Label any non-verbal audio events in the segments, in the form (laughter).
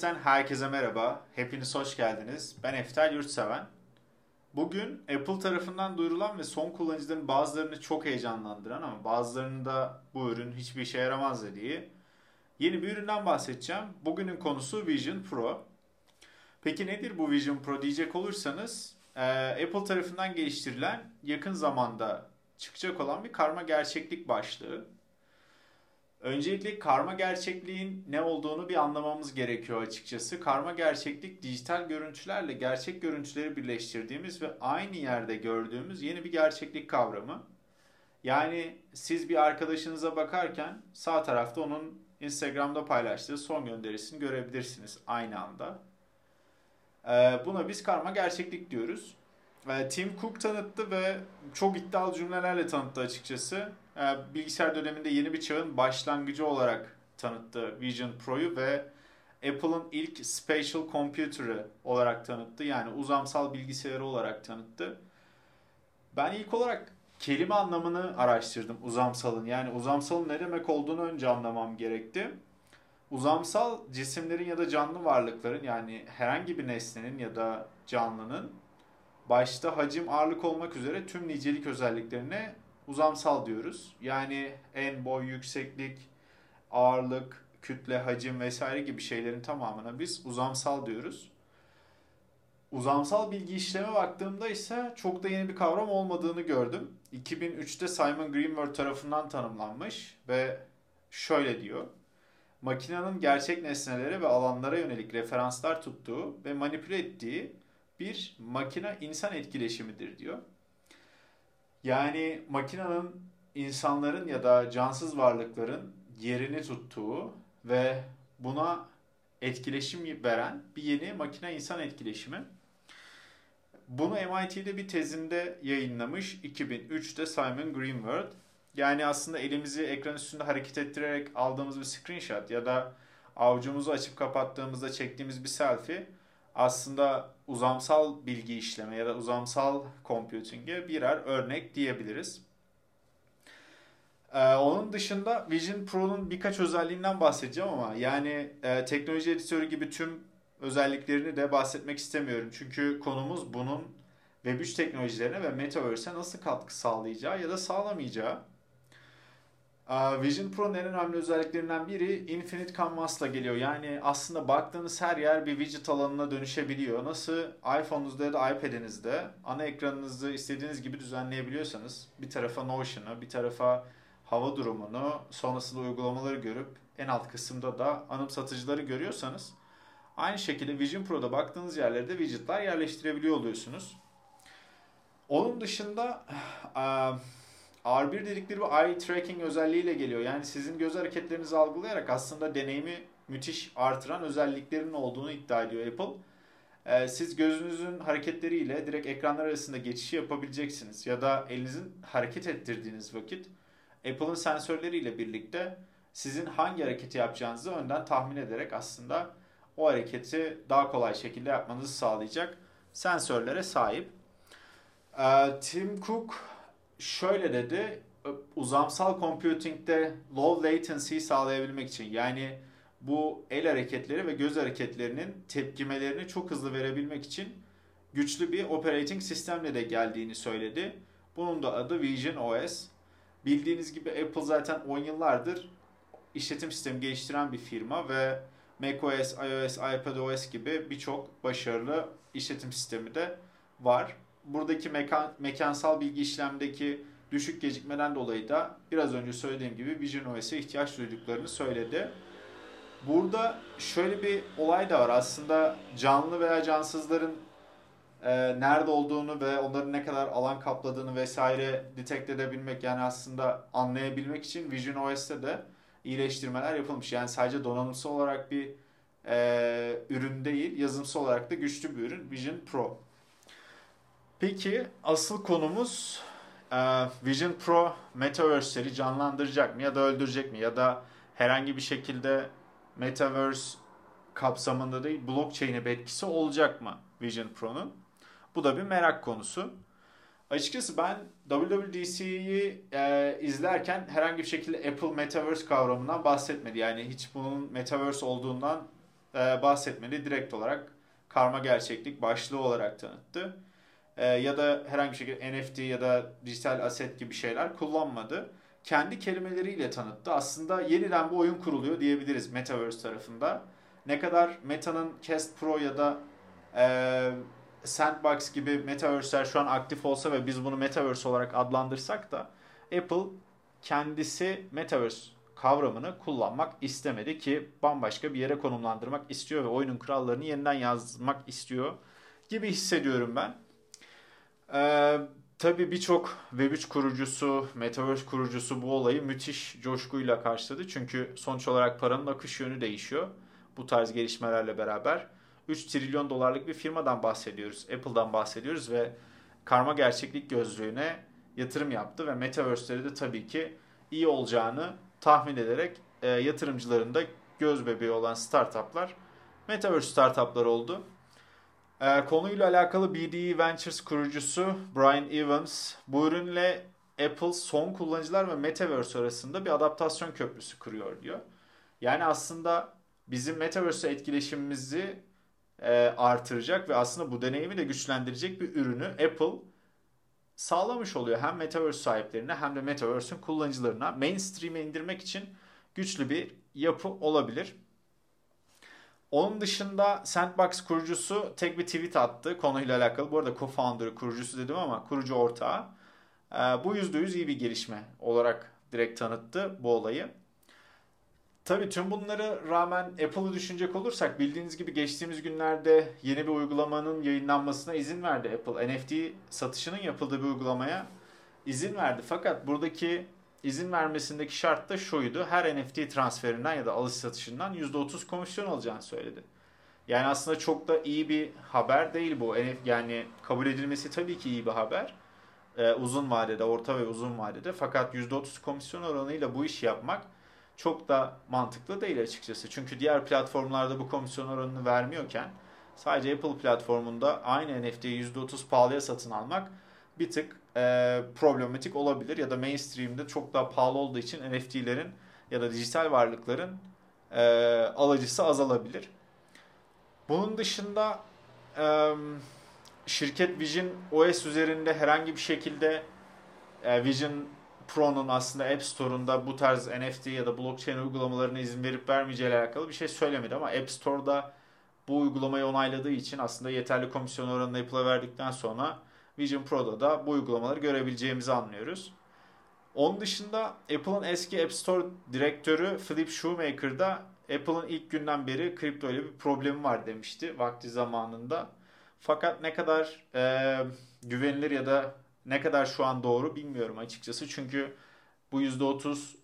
Podcast'ten herkese merhaba. Hepiniz hoş geldiniz. Ben Eftel Yurtseven. Bugün Apple tarafından duyurulan ve son kullanıcıların bazılarını çok heyecanlandıran ama bazılarını da bu ürün hiçbir işe yaramaz dediği yeni bir üründen bahsedeceğim. Bugünün konusu Vision Pro. Peki nedir bu Vision Pro diyecek olursanız e, Apple tarafından geliştirilen yakın zamanda çıkacak olan bir karma gerçeklik başlığı. Öncelikle karma gerçekliğin ne olduğunu bir anlamamız gerekiyor açıkçası. Karma gerçeklik dijital görüntülerle gerçek görüntüleri birleştirdiğimiz ve aynı yerde gördüğümüz yeni bir gerçeklik kavramı. Yani siz bir arkadaşınıza bakarken sağ tarafta onun Instagram'da paylaştığı son gönderisini görebilirsiniz aynı anda. Ee, buna biz karma gerçeklik diyoruz. Ee, Tim Cook tanıttı ve çok iddialı cümlelerle tanıttı açıkçası. Ee, bilgisayar döneminde yeni bir çağın başlangıcı olarak tanıttı Vision Pro'yu ve Apple'ın ilk spatial computer'ı olarak tanıttı. Yani uzamsal bilgisayarı olarak tanıttı. Ben ilk olarak kelime anlamını araştırdım uzamsalın. Yani uzamsalın ne demek olduğunu önce anlamam gerekti. Uzamsal cisimlerin ya da canlı varlıkların yani herhangi bir nesnenin ya da canlının başta hacim ağırlık olmak üzere tüm nicelik özelliklerine uzamsal diyoruz. Yani en boy, yükseklik, ağırlık, kütle, hacim vesaire gibi şeylerin tamamına biz uzamsal diyoruz. Uzamsal bilgi işleme baktığımda ise çok da yeni bir kavram olmadığını gördüm. 2003'te Simon Greenberg tarafından tanımlanmış ve şöyle diyor. Makinenin gerçek nesnelere ve alanlara yönelik referanslar tuttuğu ve manipüle ettiği bir makine insan etkileşimidir diyor. Yani makinenin insanların ya da cansız varlıkların yerini tuttuğu ve buna etkileşim veren bir yeni makine insan etkileşimi. Bunu MIT'de bir tezinde yayınlamış 2003'te Simon Greenwald. Yani aslında elimizi ekran üstünde hareket ettirerek aldığımız bir screenshot ya da avucumuzu açıp kapattığımızda çektiğimiz bir selfie aslında uzamsal bilgi işleme ya da uzamsal computing'e birer örnek diyebiliriz. Ee, onun dışında Vision Pro'nun birkaç özelliğinden bahsedeceğim ama yani e, teknoloji editörü gibi tüm özelliklerini de bahsetmek istemiyorum. Çünkü konumuz bunun Web3 teknolojilerine ve Metaverse'e nasıl katkı sağlayacağı ya da sağlamayacağı. Vision Pro'nun en önemli özelliklerinden biri Infinite Canvas'la geliyor. Yani aslında baktığınız her yer bir widget alanına dönüşebiliyor. Nasıl iPhone'unuzda ya da iPad'inizde ana ekranınızı istediğiniz gibi düzenleyebiliyorsanız bir tarafa Notion'ı, bir tarafa hava durumunu, sonrasında uygulamaları görüp en alt kısımda da anımsatıcıları görüyorsanız aynı şekilde Vision Pro'da baktığınız yerlerde widgetler yerleştirebiliyor oluyorsunuz. Onun dışında R1 dedikleri bu eye tracking özelliğiyle geliyor. Yani sizin göz hareketlerinizi algılayarak aslında deneyimi müthiş artıran özelliklerin olduğunu iddia ediyor Apple. Ee, siz gözünüzün hareketleriyle direkt ekranlar arasında geçişi yapabileceksiniz. Ya da elinizin hareket ettirdiğiniz vakit Apple'ın sensörleriyle birlikte sizin hangi hareketi yapacağınızı önden tahmin ederek aslında o hareketi daha kolay şekilde yapmanızı sağlayacak sensörlere sahip. Ee, Tim Cook şöyle dedi. Uzamsal computing'de low latency sağlayabilmek için yani bu el hareketleri ve göz hareketlerinin tepkimelerini çok hızlı verebilmek için güçlü bir operating sistemle de geldiğini söyledi. Bunun da adı Vision OS. Bildiğiniz gibi Apple zaten 10 yıllardır işletim sistemi geliştiren bir firma ve macOS, iOS, iPadOS gibi birçok başarılı işletim sistemi de var buradaki mekan, mekansal bilgi işlemdeki düşük gecikmeden dolayı da biraz önce söylediğim gibi Vision OS'e ihtiyaç duyduklarını söyledi. Burada şöyle bir olay da var. Aslında canlı veya cansızların e, nerede olduğunu ve onların ne kadar alan kapladığını vesaire detect edebilmek yani aslında anlayabilmek için Vision OS'te de iyileştirmeler yapılmış. Yani sadece donanımsal olarak bir e, ürün değil, yazılımsal olarak da güçlü bir ürün Vision Pro. Peki asıl konumuz e, Vision Pro Metaverse'leri canlandıracak mı ya da öldürecek mi ya da herhangi bir şekilde Metaverse kapsamında değil blockchain'e bir etkisi olacak mı Vision Pro'nun? Bu da bir merak konusu. Açıkçası ben WWDC'yi e, izlerken herhangi bir şekilde Apple Metaverse kavramından bahsetmedi. Yani hiç bunun Metaverse olduğundan e, bahsetmedi. Direkt olarak karma gerçeklik başlığı olarak tanıttı. E, ya da herhangi bir şekilde NFT ya da dijital aset gibi şeyler kullanmadı. Kendi kelimeleriyle tanıttı. Aslında yeniden bir oyun kuruluyor diyebiliriz Metaverse tarafında. Ne kadar Meta'nın Cast Pro ya da e, Sandbox gibi Metaverse'ler şu an aktif olsa ve biz bunu Metaverse olarak adlandırsak da Apple kendisi Metaverse kavramını kullanmak istemedi ki bambaşka bir yere konumlandırmak istiyor ve oyunun kurallarını yeniden yazmak istiyor gibi hissediyorum ben. Ee, tabii birçok Web3 kurucusu, Metaverse kurucusu bu olayı müthiş coşkuyla karşıladı. Çünkü sonuç olarak paranın akış yönü değişiyor bu tarz gelişmelerle beraber. 3 trilyon dolarlık bir firmadan bahsediyoruz. Apple'dan bahsediyoruz ve karma gerçeklik gözlüğüne yatırım yaptı ve Metaverse'leri de tabii ki iyi olacağını tahmin ederek e, yatırımcıların da göz bebeği olan startuplar Metaverse startuplar oldu. E, konuyla alakalı BDE Ventures kurucusu Brian Evans bu ürünle Apple son kullanıcılar ve Metaverse arasında bir adaptasyon köprüsü kuruyor diyor. Yani aslında bizim Metaverse etkileşimimizi e, artıracak ve aslında bu deneyimi de güçlendirecek bir ürünü Apple sağlamış oluyor. Hem Metaverse sahiplerine hem de Metaverse'ün kullanıcılarına mainstream'e indirmek için güçlü bir yapı olabilir. Onun dışında Sandbox kurucusu tek bir tweet attı konuyla alakalı. Bu arada co-founder'ı kurucusu dedim ama kurucu ortağı. Ee, bu %100 iyi bir gelişme olarak direkt tanıttı bu olayı. Tabii tüm bunları rağmen Apple'ı düşünecek olursak bildiğiniz gibi geçtiğimiz günlerde yeni bir uygulamanın yayınlanmasına izin verdi Apple. NFT satışının yapıldığı bir uygulamaya izin verdi. Fakat buradaki izin vermesindeki şart da şuydu. Her NFT transferinden ya da alış satışından %30 komisyon alacağını söyledi. Yani aslında çok da iyi bir haber değil bu. Yani kabul edilmesi tabii ki iyi bir haber. Ee, uzun vadede, orta ve uzun vadede. Fakat %30 komisyon oranıyla bu işi yapmak çok da mantıklı değil açıkçası. Çünkü diğer platformlarda bu komisyon oranını vermiyorken sadece Apple platformunda aynı NFT'yi %30 pahalıya satın almak bir tık e, problematik olabilir ya da mainstream'de çok daha pahalı olduğu için NFT'lerin ya da dijital varlıkların e, alıcısı azalabilir. Bunun dışında e, şirket Vision OS üzerinde herhangi bir şekilde e, Vision Pro'nun aslında App Store'unda bu tarz NFT ya da blockchain uygulamalarına izin verip vermeyeceğiyle alakalı bir şey söylemedi ama App Store'da bu uygulamayı onayladığı için aslında yeterli komisyon oranını Apple'a verdikten sonra Vision Pro'da da bu uygulamaları görebileceğimizi anlıyoruz. Onun dışında Apple'ın eski App Store direktörü Philip Shoemaker da Apple'ın ilk günden beri kripto ile bir problemi var demişti vakti zamanında. Fakat ne kadar e, güvenilir ya da ne kadar şu an doğru bilmiyorum açıkçası. Çünkü bu %30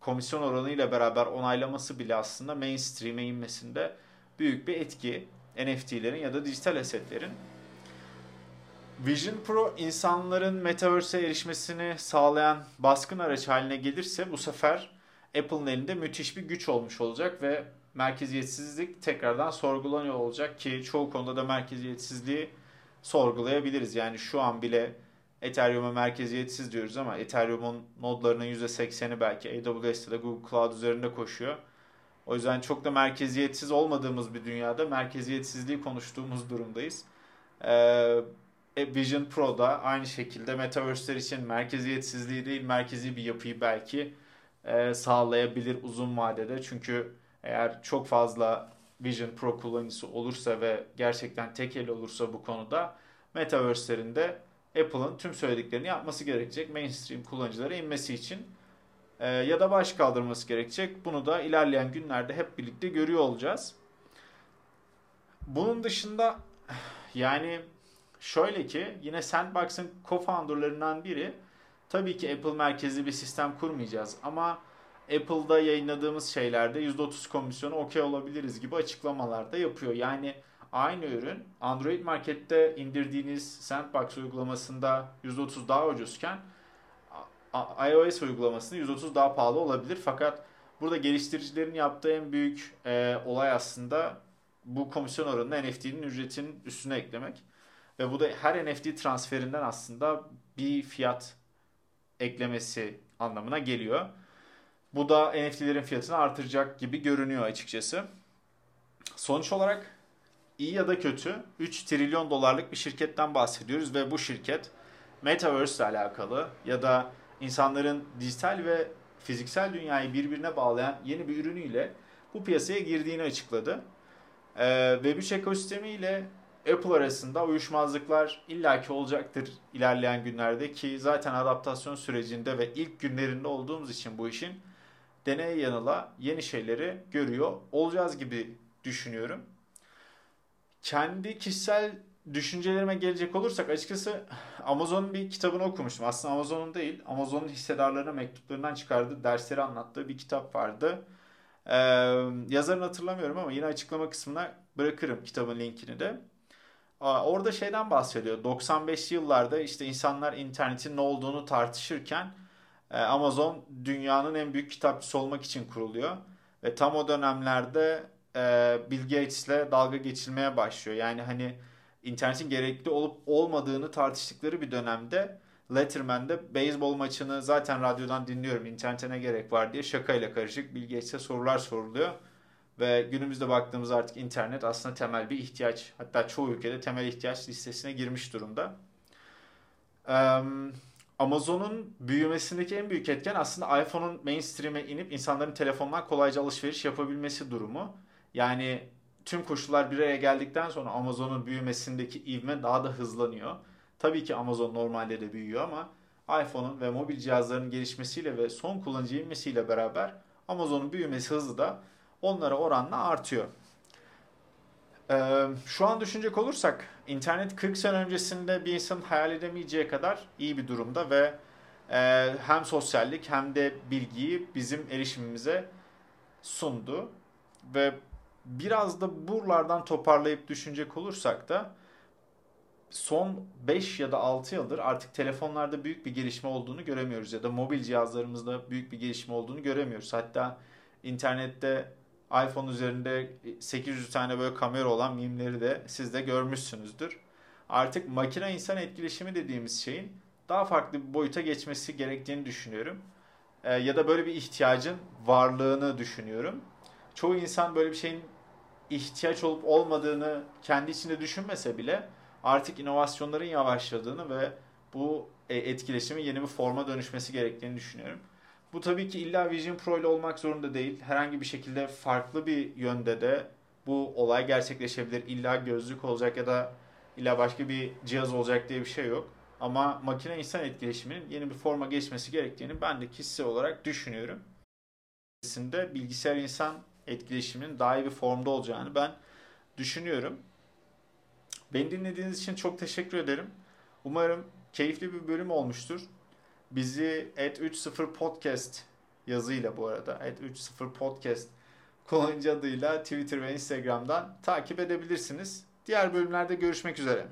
komisyon oranı ile beraber onaylaması bile aslında mainstream'e inmesinde büyük bir etki NFT'lerin ya da dijital asetlerin. Vision Pro insanların Metaverse'e erişmesini sağlayan baskın araç haline gelirse bu sefer Apple'ın elinde müthiş bir güç olmuş olacak ve merkeziyetsizlik tekrardan sorgulanıyor olacak ki çoğu konuda da merkeziyetsizliği sorgulayabiliriz. Yani şu an bile Ethereum'a merkeziyetsiz diyoruz ama Ethereum'un nodlarının %80'i belki AWS'de de Google Cloud üzerinde koşuyor. O yüzden çok da merkeziyetsiz olmadığımız bir dünyada merkeziyetsizliği konuştuğumuz durumdayız. Ee, Vision Pro da aynı şekilde Metaverse'ler için merkeziyetsizliği değil merkezi bir yapıyı belki e, sağlayabilir uzun vadede. Çünkü eğer çok fazla Vision Pro kullanıcısı olursa ve gerçekten tek el olursa bu konuda Metaverse'lerinde Apple'ın tüm söylediklerini yapması gerekecek mainstream kullanıcılara inmesi için e, ya da baş kaldırması gerekecek. Bunu da ilerleyen günlerde hep birlikte görüyor olacağız. Bunun dışında (sighs) yani şöyle ki yine Sandbox'ın co-founderlarından biri tabii ki Apple merkezli bir sistem kurmayacağız ama Apple'da yayınladığımız şeylerde %30 komisyonu okey olabiliriz gibi açıklamalar da yapıyor. Yani aynı ürün Android markette indirdiğiniz Sandbox uygulamasında %30 daha ucuzken iOS uygulamasında %30 daha pahalı olabilir. Fakat burada geliştiricilerin yaptığı en büyük e, olay aslında bu komisyon oranını NFT'nin ücretinin üstüne eklemek. Ve bu da her NFT transferinden aslında bir fiyat eklemesi anlamına geliyor. Bu da NFT'lerin fiyatını artıracak gibi görünüyor açıkçası. sonuç olarak iyi ya da kötü 3 trilyon dolarlık bir şirketten bahsediyoruz ve bu şirket Metaverse ile alakalı ya da insanların dijital ve fiziksel dünyayı birbirine bağlayan yeni bir ürünüyle bu piyasaya girdiğini açıkladı. Ee, Web3 ekosistemiyle Apple arasında uyuşmazlıklar illaki olacaktır ilerleyen günlerde ki zaten adaptasyon sürecinde ve ilk günlerinde olduğumuz için bu işin deneye yanıla yeni şeyleri görüyor olacağız gibi düşünüyorum. Kendi kişisel düşüncelerime gelecek olursak açıkçası Amazon'un bir kitabını okumuştum. Aslında Amazon'un değil, Amazon'un hissedarlarına mektuplarından çıkardığı dersleri anlattığı bir kitap vardı. Ee, yazarını hatırlamıyorum ama yine açıklama kısmına bırakırım kitabın linkini de. Orada şeyden bahsediyor. 95'li yıllarda işte insanlar internetin ne olduğunu tartışırken e, Amazon dünyanın en büyük kitapçısı olmak için kuruluyor. Ve tam o dönemlerde e, Bill Gates'le dalga geçilmeye başlıyor. Yani hani internetin gerekli olup olmadığını tartıştıkları bir dönemde Letterman'de beyzbol maçını zaten radyodan dinliyorum internete ne gerek var diye şakayla karışık Bill Gates'e sorular soruluyor. Ve günümüzde baktığımız artık internet aslında temel bir ihtiyaç. Hatta çoğu ülkede temel ihtiyaç listesine girmiş durumda. Amazon'un büyümesindeki en büyük etken aslında iPhone'un mainstream'e inip insanların telefondan kolayca alışveriş yapabilmesi durumu. Yani tüm koşullar bir araya geldikten sonra Amazon'un büyümesindeki ivme daha da hızlanıyor. Tabii ki Amazon normalde de büyüyor ama iPhone'un ve mobil cihazların gelişmesiyle ve son kullanıcı inmesiyle beraber Amazon'un büyümesi hızı da onlara oranla artıyor. Ee, şu an düşünecek olursak internet 40 sene öncesinde bir insanın hayal edemeyeceği kadar iyi bir durumda ve e, hem sosyallik hem de bilgiyi bizim erişimimize sundu ve biraz da buralardan toparlayıp düşünecek olursak da son 5 ya da 6 yıldır artık telefonlarda büyük bir gelişme olduğunu göremiyoruz ya da mobil cihazlarımızda büyük bir gelişme olduğunu göremiyoruz. Hatta internette iPhone üzerinde 800 tane böyle kamera olan mimleri de siz de görmüşsünüzdür. Artık makine insan etkileşimi dediğimiz şeyin daha farklı bir boyuta geçmesi gerektiğini düşünüyorum. Ee, ya da böyle bir ihtiyacın varlığını düşünüyorum. Çoğu insan böyle bir şeyin ihtiyaç olup olmadığını kendi içinde düşünmese bile artık inovasyonların yavaşladığını ve bu e, etkileşimin yeni bir forma dönüşmesi gerektiğini düşünüyorum. Bu tabii ki illa Vision Pro ile olmak zorunda değil. Herhangi bir şekilde farklı bir yönde de bu olay gerçekleşebilir. İlla gözlük olacak ya da illa başka bir cihaz olacak diye bir şey yok. Ama makine insan etkileşiminin yeni bir forma geçmesi gerektiğini ben de kişisel olarak düşünüyorum. Bilgisayar insan etkileşiminin daha iyi bir formda olacağını ben düşünüyorum. Beni dinlediğiniz için çok teşekkür ederim. Umarım keyifli bir bölüm olmuştur. Bizi et 30 podcast yazıyla bu arada et 30 podcast kullanıcı adıyla Twitter ve Instagram'dan takip edebilirsiniz. Diğer bölümlerde görüşmek üzere.